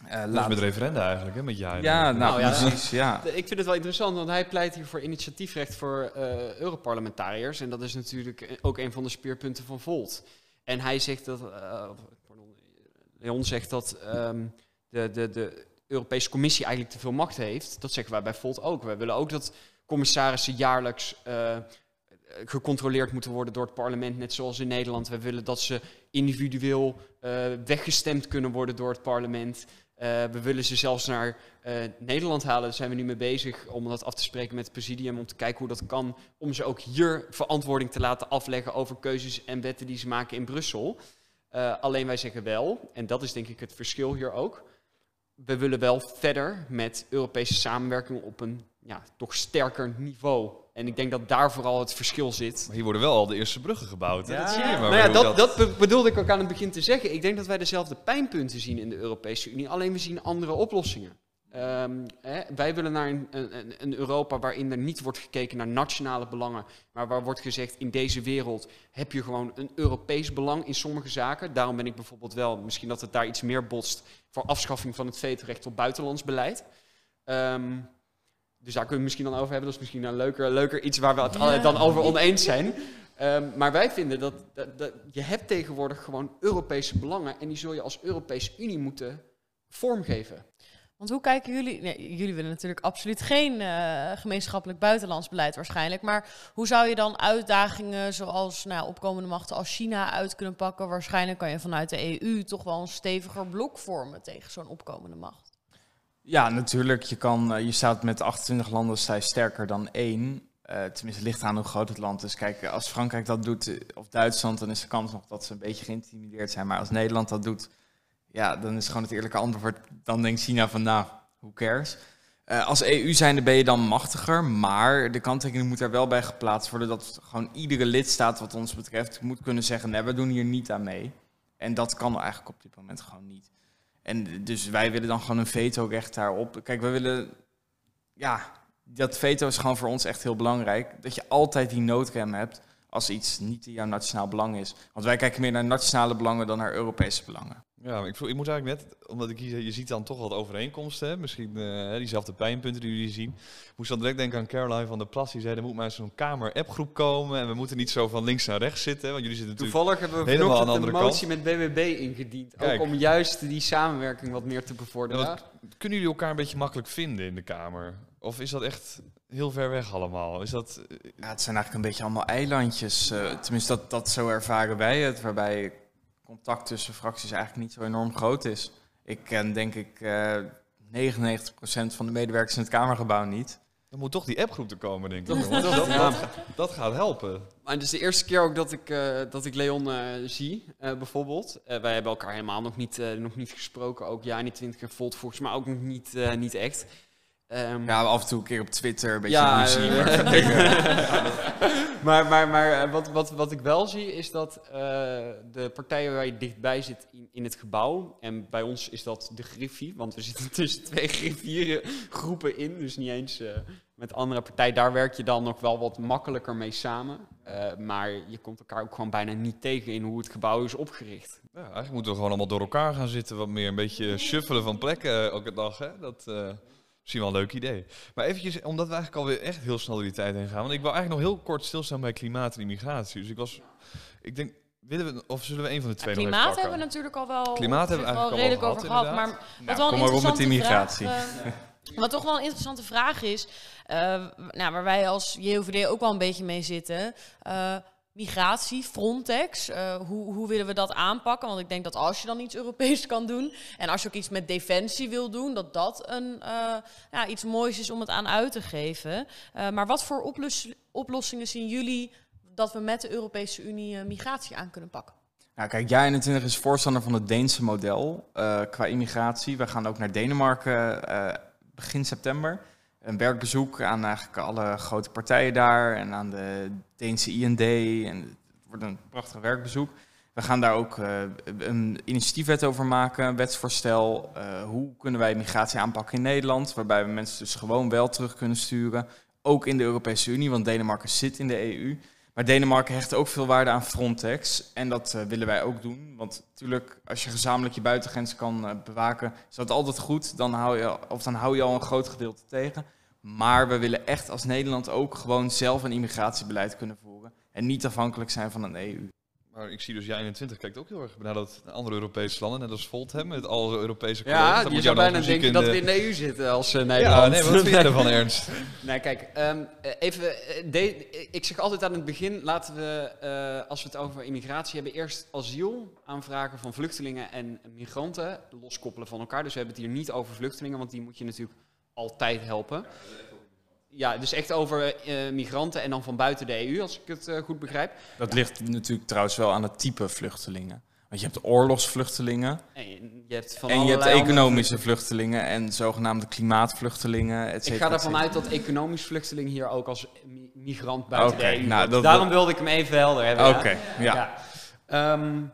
Uh, laat... met referenda eigenlijk, hè? met ja. Ja, nou, Nou ja, precies. Ja. Ik vind het wel interessant, want hij pleit hier voor initiatiefrecht voor uh, Europarlementariërs. En dat is natuurlijk ook een van de speerpunten van Volt. En hij zegt dat, uh, pardon, Leon zegt dat um, de, de, de Europese Commissie eigenlijk te veel macht heeft. Dat zeggen wij bij Volt ook. Wij willen ook dat commissarissen jaarlijks uh, gecontroleerd moeten worden door het parlement, net zoals in Nederland. Wij willen dat ze individueel uh, weggestemd kunnen worden door het parlement. Uh, we willen ze zelfs naar uh, Nederland halen. Daar zijn we nu mee bezig om dat af te spreken met het presidium. Om te kijken hoe dat kan. Om ze ook hier verantwoording te laten afleggen over keuzes en wetten die ze maken in Brussel. Alleen wij zeggen wel, en dat is denk ik het verschil hier ook. We willen wel verder met Europese samenwerking op een ja, toch sterker niveau. En ik denk dat daar vooral het verschil zit. Maar hier worden wel al de eerste bruggen gebouwd. Hè? Ja, dat zie je maar. Nou ja, dat, dat... dat bedoelde ik ook aan het begin te zeggen. Ik denk dat wij dezelfde pijnpunten zien in de Europese Unie, alleen we zien andere oplossingen. Um, hè, wij willen naar een, een, een, Europa waarin er niet wordt gekeken naar nationale belangen, maar waar wordt gezegd in deze wereld heb je gewoon een Europees belang in sommige zaken. Daarom ben ik bijvoorbeeld wel, misschien dat het daar iets meer botst, voor afschaffing van het vetorecht op buitenlands beleid. Um, dus daar kunnen we misschien dan over hebben. Dat is misschien een leuker, leuker iets waar we het ja. dan over oneens zijn. Um, maar wij vinden dat, dat, dat, je hebt tegenwoordig gewoon Europese belangen en die zul je als Europese Unie moeten vormgeven. Want hoe kijken jullie... Nee, jullie willen natuurlijk absoluut geen uh, gemeenschappelijk buitenlands beleid waarschijnlijk. Maar hoe zou je dan uitdagingen zoals nou, opkomende machten als China uit kunnen pakken? Waarschijnlijk kan je vanuit de EU toch wel een steviger blok vormen tegen zo'n opkomende macht. Ja, natuurlijk. Je, kan, uh, je staat met 28 landen sterker dan één. Uh, tenminste, ligt aan hoe groot het land is. Kijk, als Frankrijk dat doet, of Duitsland, dan is de kans nog dat ze een beetje geïntimideerd zijn. Maar als Nederland dat doet, ja, dan is gewoon het eerlijke antwoord. Dan denkt China van, nou, who cares? Als EU zijnde ben je dan machtiger, maar de kanttekening moet er wel bij geplaatst worden dat gewoon iedere lidstaat wat ons betreft moet kunnen zeggen, nee, we doen hier niet aan mee. En dat kan eigenlijk op dit moment gewoon niet. En dus wij willen dan gewoon een veto-recht daarop. Kijk, we willen, ja, dat veto is gewoon voor ons echt heel belangrijk. Dat je altijd die noodrem hebt als iets niet in jouw nationaal belang is. Want wij kijken meer naar nationale belangen dan naar Europese belangen. Ja, ik, ik moet eigenlijk net, omdat ik hier, je ziet dan toch wat overeenkomsten, hè? misschien uh, diezelfde pijnpunten die jullie zien. Ik moest dan direct denken aan Caroline van der Plas, die zei er moet maar zo'n kamer-appgroep komen en we moeten niet zo van links naar rechts zitten, want jullie zitten Toevallig hebben we helemaal aan de andere een motie met BBB ingediend, Kijk. ook om juist die samenwerking wat meer te bevorderen. Ja, kunnen jullie elkaar een beetje makkelijk vinden in de Kamer? Of is dat echt heel ver weg allemaal? Is dat... Ja, het zijn eigenlijk een beetje allemaal eilandjes. Uh, tenminste, dat, dat zo ervaren wij het. Waarbij contact tussen fracties eigenlijk niet zo enorm groot is. Ik ken denk ik uh, 99% van de medewerkers in het Kamergebouw niet. Dan moet toch die appgroep te komen, denk ik. dat, dat, dat, dat, gaat helpen. Maar het is de eerste keer ook dat ik, uh, dat ik Leon uh, zie, uh, bijvoorbeeld. wij hebben elkaar helemaal nog niet, nog niet gesproken. Ook ja, niet 20 keer volt volgens mij ook nog niet, niet echt. Um, ja, af en toe een keer op Twitter een beetje ja, ruzie. Maar, maar, maar, maar wat, wat, wat ik wel zie is dat uh, de partijen waar je dichtbij zit in, in, het gebouw... en bij ons is dat de Griffie, want we zitten tussen twee griffieren groepen in... dus niet eens uh, met andere partijen. Daar werk je dan nog wel wat makkelijker mee samen. Uh, maar je komt elkaar ook gewoon bijna niet tegen in hoe het gebouw is opgericht. Ja, eigenlijk moeten we gewoon allemaal door elkaar gaan zitten. Wat meer een beetje shuffelen van plekken elke dag. Hè? Dat... Misschien wel een leuk idee. Maar eventjes, omdat we eigenlijk alweer echt heel snel door die tijd heen gaan. Want ik wil eigenlijk nog heel kort stilstaan bij klimaat en immigratie. Dus ik was, ik denk, willen we, of zullen we een van de twee ja, Klimaat hebben we natuurlijk al wel, klimaat hebben we eigenlijk redelijk al over gehad. Maar wat wel interessante immigratie. Vraag, uh, wat toch wel een interessante vraag is, uh, nou, waar wij als JOVD ook wel een beetje mee zitten... Uh, migratie, Frontex. Uh, hoe, hoe willen we dat aanpakken? Want ik denk dat als je dan iets Europees kan doen en als je ook iets met defensie wil doen, dat dat een, uh, ja, iets moois is om het aan uit te geven. Uh, maar wat voor oplos oplossingen zien jullie dat we met de Europese Unie migratie aan kunnen pakken? Nou, kijk, jij 21 is voorstander van het Deense model qua immigratie. We gaan ook naar Denemarken begin september een werkbezoek aan eigenlijk alle grote partijen daar en aan de Deense IND. En het wordt een prachtig werkbezoek. We gaan daar ook uh, een initiatiefwet over maken, een wetsvoorstel. Uh, hoe kunnen wij migratie aanpakken in Nederland, waarbij we mensen dus gewoon wel terug kunnen sturen. Ook in de Europese Unie, want Denemarken zit in de EU. Maar Denemarken hecht ook veel waarde aan Frontex. En dat uh, willen wij ook doen. Want natuurlijk, als je gezamenlijk je buitengrens kan bewaken, is dat altijd goed. Dan hou, je, of dan hou je al een groot gedeelte tegen. Maar we willen echt als Nederland ook gewoon zelf een immigratiebeleid kunnen voeren. En niet afhankelijk zijn van een EU. Maar ik zie dus jij 21 kijkt ook heel erg naar dat andere Europese landen, net als Volt hebben, met alle Europese collega's. Ja, dat je zou bijna denken dat we in de EU zitten als uh, Nederland. Ja, nee, wat vind je ervan, Ernst? nee, kijk, um, even, de, ik zeg altijd aan het begin, laten we, uh, als we het over immigratie hebben, eerst asiel aanvragen van vluchtelingen en migranten loskoppelen van elkaar. Dus we hebben het hier niet over vluchtelingen, want die moet je natuurlijk altijd helpen. Ja, dus echt over uh, migranten en dan van buiten de EU, als ik het uh, goed begrijp. Dat ligt natuurlijk trouwens wel aan het type vluchtelingen. Want je hebt oorlogsvluchtelingen. En je hebt, van en je hebt economische vluchtelingen en zogenaamde klimaatvluchtelingen. Et ik ga ervan uit dat economisch vluchteling hier ook als migrant buiten okay, de EU. Nou, dat, Daarom wilde ik hem even helder hebben. Oké, ja. ja. Um,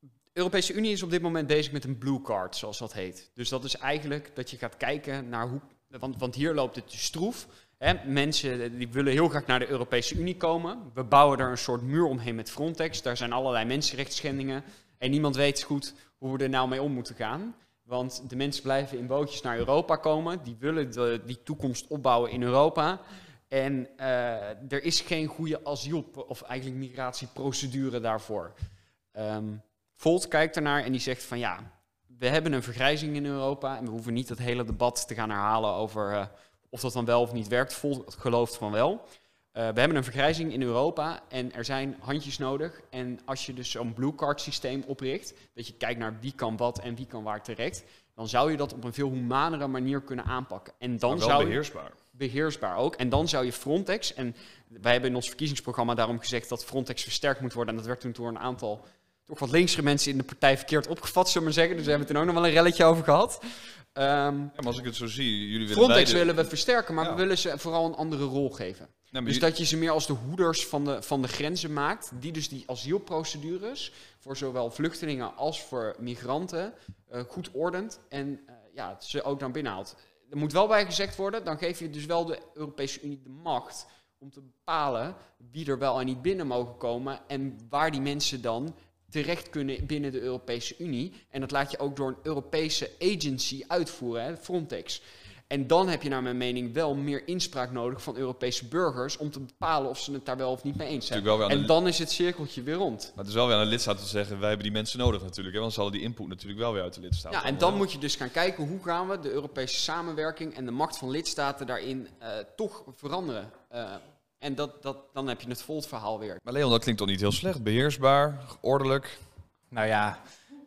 de Europese Unie is op dit moment bezig met een blue card, zoals dat heet. Dus dat is eigenlijk dat je gaat kijken naar hoe. Want, want hier loopt het stroef. Hè? Mensen die willen heel graag naar de Europese Unie komen. We bouwen er een soort muur omheen met Frontex. Daar zijn allerlei mensenrechtsschendingen. En niemand weet goed hoe we er nou mee om moeten gaan. Want de mensen blijven in bootjes naar Europa komen. Die willen die toekomst opbouwen in Europa. En uh, er is geen goede asiel- of eigenlijk migratieprocedure daarvoor. Um, Volt kijkt ernaar en die zegt van ja, we hebben een vergrijzing in Europa en we hoeven niet het hele debat te gaan herhalen over eh, of dat dan wel of niet werkt. Volk gelooft van wel. Uh, we hebben een vergrijzing in Europa en er zijn handjes nodig. En als je dus zo'n blue card systeem opricht, dat je kijkt naar wie kan wat en wie kan waar terecht, dan zou je dat op een veel humanere manier kunnen aanpakken. En dan wel zou je- beheersbaar. beheersbaar ook. En dan zou je Frontex, en wij hebben in ons verkiezingsprogramma daarom gezegd dat Frontex versterkt moet worden. En dat werd toen door een aantal toch wat linkse mensen in de partij verkeerd opgevat, zullen we maar zeggen. Dus we hebben het er ook nog wel een relletje over gehad. Ehm, Ja, maar als ik het zo zie, jullie willen Frontex beide- willen we versterken, maar Ja. we willen ze vooral een andere rol geven. Dus dat je ze meer als de hoeders van de, van de grenzen maakt, die dus die asielprocedures voor zowel vluchtelingen als voor migranten eh, goed ordent en eh, ja, ze ook naar binnen haalt. Er moet wel bij gezegd worden, dan geef je dus wel de Europese Unie de macht om te bepalen wie er wel en niet binnen mogen komen en waar die mensen dan terecht kunnen binnen de Europese Unie. En dat laat je ook door een Europese agency uitvoeren, hè, Frontex. En dan heb je naar mijn mening wel meer inspraak nodig van Europese burgers om te bepalen of ze het daar wel of niet mee eens zijn. En dan is het cirkeltje weer rond. Maar het is wel weer aan de lidstaten te zeggen, wij hebben die mensen nodig natuurlijk. Hè, want ze hadden die input natuurlijk wel weer uit de lidstaten. Ja, en dan moet je dus gaan kijken hoe gaan we de Europese samenwerking en de macht van lidstaten daarin eh, toch veranderen. Eh, en dat, dat, dan heb je het Volt-verhaal weer. Maar Leon, dat klinkt toch niet heel slecht? Beheersbaar, ordelijk. Nou ja,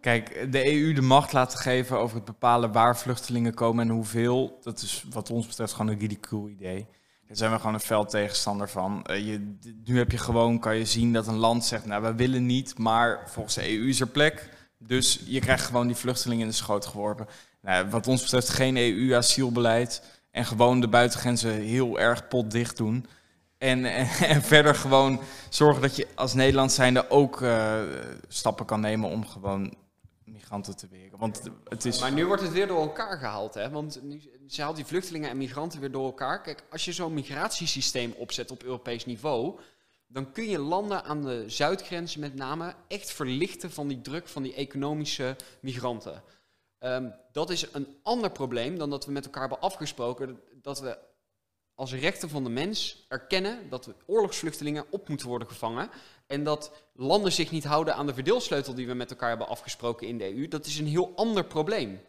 kijk, de EU de macht laten geven over het bepalen waar vluchtelingen komen en hoeveel, dat is wat ons betreft gewoon een ridicule idee. Daar zijn we gewoon een fel tegenstander van. Eh, je, nu heb je gewoon, kan je zien dat een land zegt, nou wij willen niet, maar volgens de EU is er plek. Dus je krijgt gewoon die vluchtelingen in de schoot geworpen. Nou, wat ons betreft geen EU-asielbeleid en gewoon de buitengrenzen heel erg potdicht doen. En, en, verder gewoon zorgen dat je als Nederland zijnde ook eh, stappen kan nemen om gewoon migranten te weren. Want het is... Maar nu wordt het weer door elkaar gehaald, hè? Want nu, ze haalt die vluchtelingen en migranten weer door elkaar. Kijk, als je zo'n migratiesysteem opzet op Europees niveau, dan kun je landen aan de zuidgrenzen met name echt verlichten van die druk van die economische migranten. Ehm, dat is een ander probleem dan dat we met elkaar hebben afgesproken dat we als rechten van de mens erkennen dat oorlogsvluchtelingen op moeten worden gevangen. En dat landen zich niet houden aan de verdeelsleutel die we met elkaar hebben afgesproken in de EU. Dat is een heel ander probleem.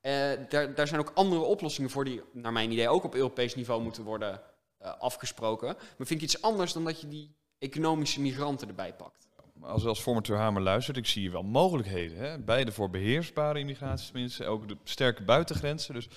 Eh, daar, daar zijn ook andere oplossingen voor die, naar mijn idee, ook op Europees niveau moeten worden eh, afgesproken. Maar vind ik iets anders dan dat je die economische migranten erbij pakt. Als, als formateur Hamer luistert, ik zie wel mogelijkheden. Hè? Beide voor beheersbare immigratie, tenminste. Ook de sterke buitengrenzen. Dus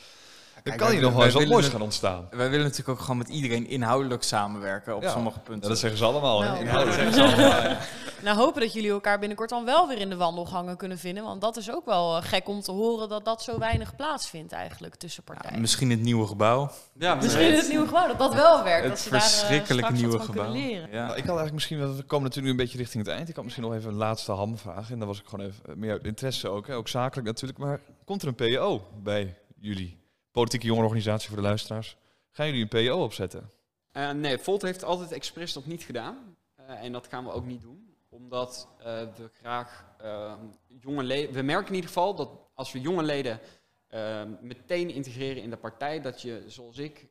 er Kijk, kan hier nog wel willen- eens wat moois gaan ontstaan. Wij willen natuurlijk ook gewoon met iedereen inhoudelijk samenwerken op Ja. sommige Ja, punten. dat zeggen ze allemaal. Nou. Ja, dat zeggen ze allemaal. ja. Nou, hopen dat jullie elkaar binnenkort dan wel weer in de wandelgangen kunnen vinden. Want dat is ook wel eh, gek om te horen dat dat zo weinig plaatsvindt eigenlijk tussen partijen. Misschien het nieuwe gebouw. Ja, Misschien het nieuwe gebouw, dat dat wel werkt. dat Het daar, eh, verschrikkelijke straks nieuwe gebouw. leren. Ja. Nou, ik had eigenlijk misschien, we komen natuurlijk nu een beetje richting het eind. Ik had misschien nog even een laatste hamvraag. En dan was ik gewoon even eh, meer uit interesse ook. Hè? Ook zakelijk natuurlijk. Maar komt er een PO bij jullie? Politieke jongerenorganisatie voor de luisteraars. Gaan jullie een PO opzetten? Eh, nee, Volt heeft altijd expres dat niet gedaan. Eh, en dat gaan we ook niet doen. Omdat eh, we graag eh, jonge leden... We merken in ieder geval dat als we jonge leden eh, meteen integreren in de partij... dat je, zoals ik,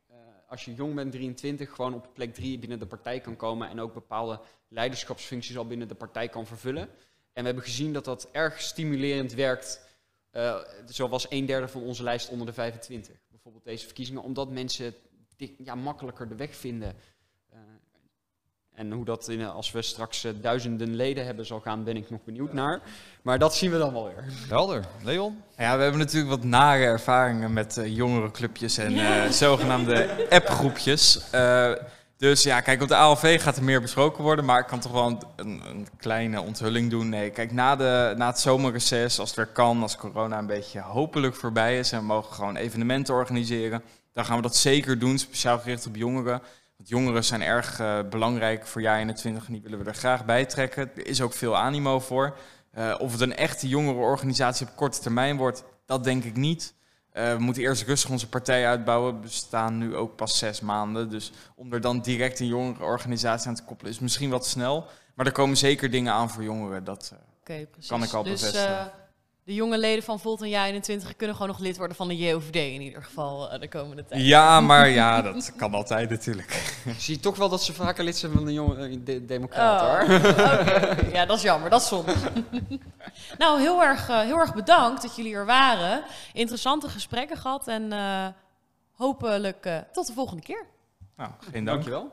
als je jong bent, 23, gewoon op plek 3 binnen de partij kan komen... en ook bepaalde leiderschapsfuncties al binnen de partij kan vervullen. En we hebben gezien dat dat erg stimulerend werkt... Eh, zo was een derde van onze lijst onder de 25. Bijvoorbeeld deze verkiezingen, omdat mensen dik- ja, makkelijker de weg vinden. Eh, en hoe dat in, als we straks eh, duizenden leden hebben zal gaan, ben ik nog benieuwd naar. Maar dat zien we dan wel weer. Helder. Leon? Ja, we hebben natuurlijk wat nare ervaringen met eh jongerenclubjes en eh, zogenaamde appgroepjes. Dus ja, kijk, op de ALV gaat er meer besproken worden, maar ik kan toch wel een, een, kleine onthulling doen. Nee, kijk, na, de, na het zomerreces, als het weer kan, als corona een beetje hopelijk voorbij is en we mogen gewoon evenementen organiseren, dan gaan we dat zeker doen, speciaal gericht op jongeren. Want jongeren zijn erg eh, belangrijk voor jaar 21 en die willen we er graag bij trekken. Er is ook veel animo voor. Eh, of het een echte jongerenorganisatie op korte termijn wordt, dat denk ik niet. Eh, we moeten eerst rustig onze partij uitbouwen. We bestaan nu ook pas zes maanden. Dus om er dan direct een jongerenorganisatie aan te koppelen is misschien wat snel. Maar er komen zeker dingen aan voor jongeren. Dat, eh. Kan ik al dus, bevestigen. eh, de jonge leden van Volt en Ja 21 kunnen gewoon nog lid worden van de JOVD in ieder geval eh, de komende tijd. Ja, maar ja, dat kan altijd natuurlijk. Zie je toch wel dat ze vaker lid zijn van de jonge eh, de, democraat Oh. Ja, dat is jammer. Dat is zonde. nou, heel erg, eh, heel erg bedankt dat jullie er waren. Interessante gesprekken gehad en eh, hopelijk eh, tot de volgende keer. Nou, geen dank. Dankjewel.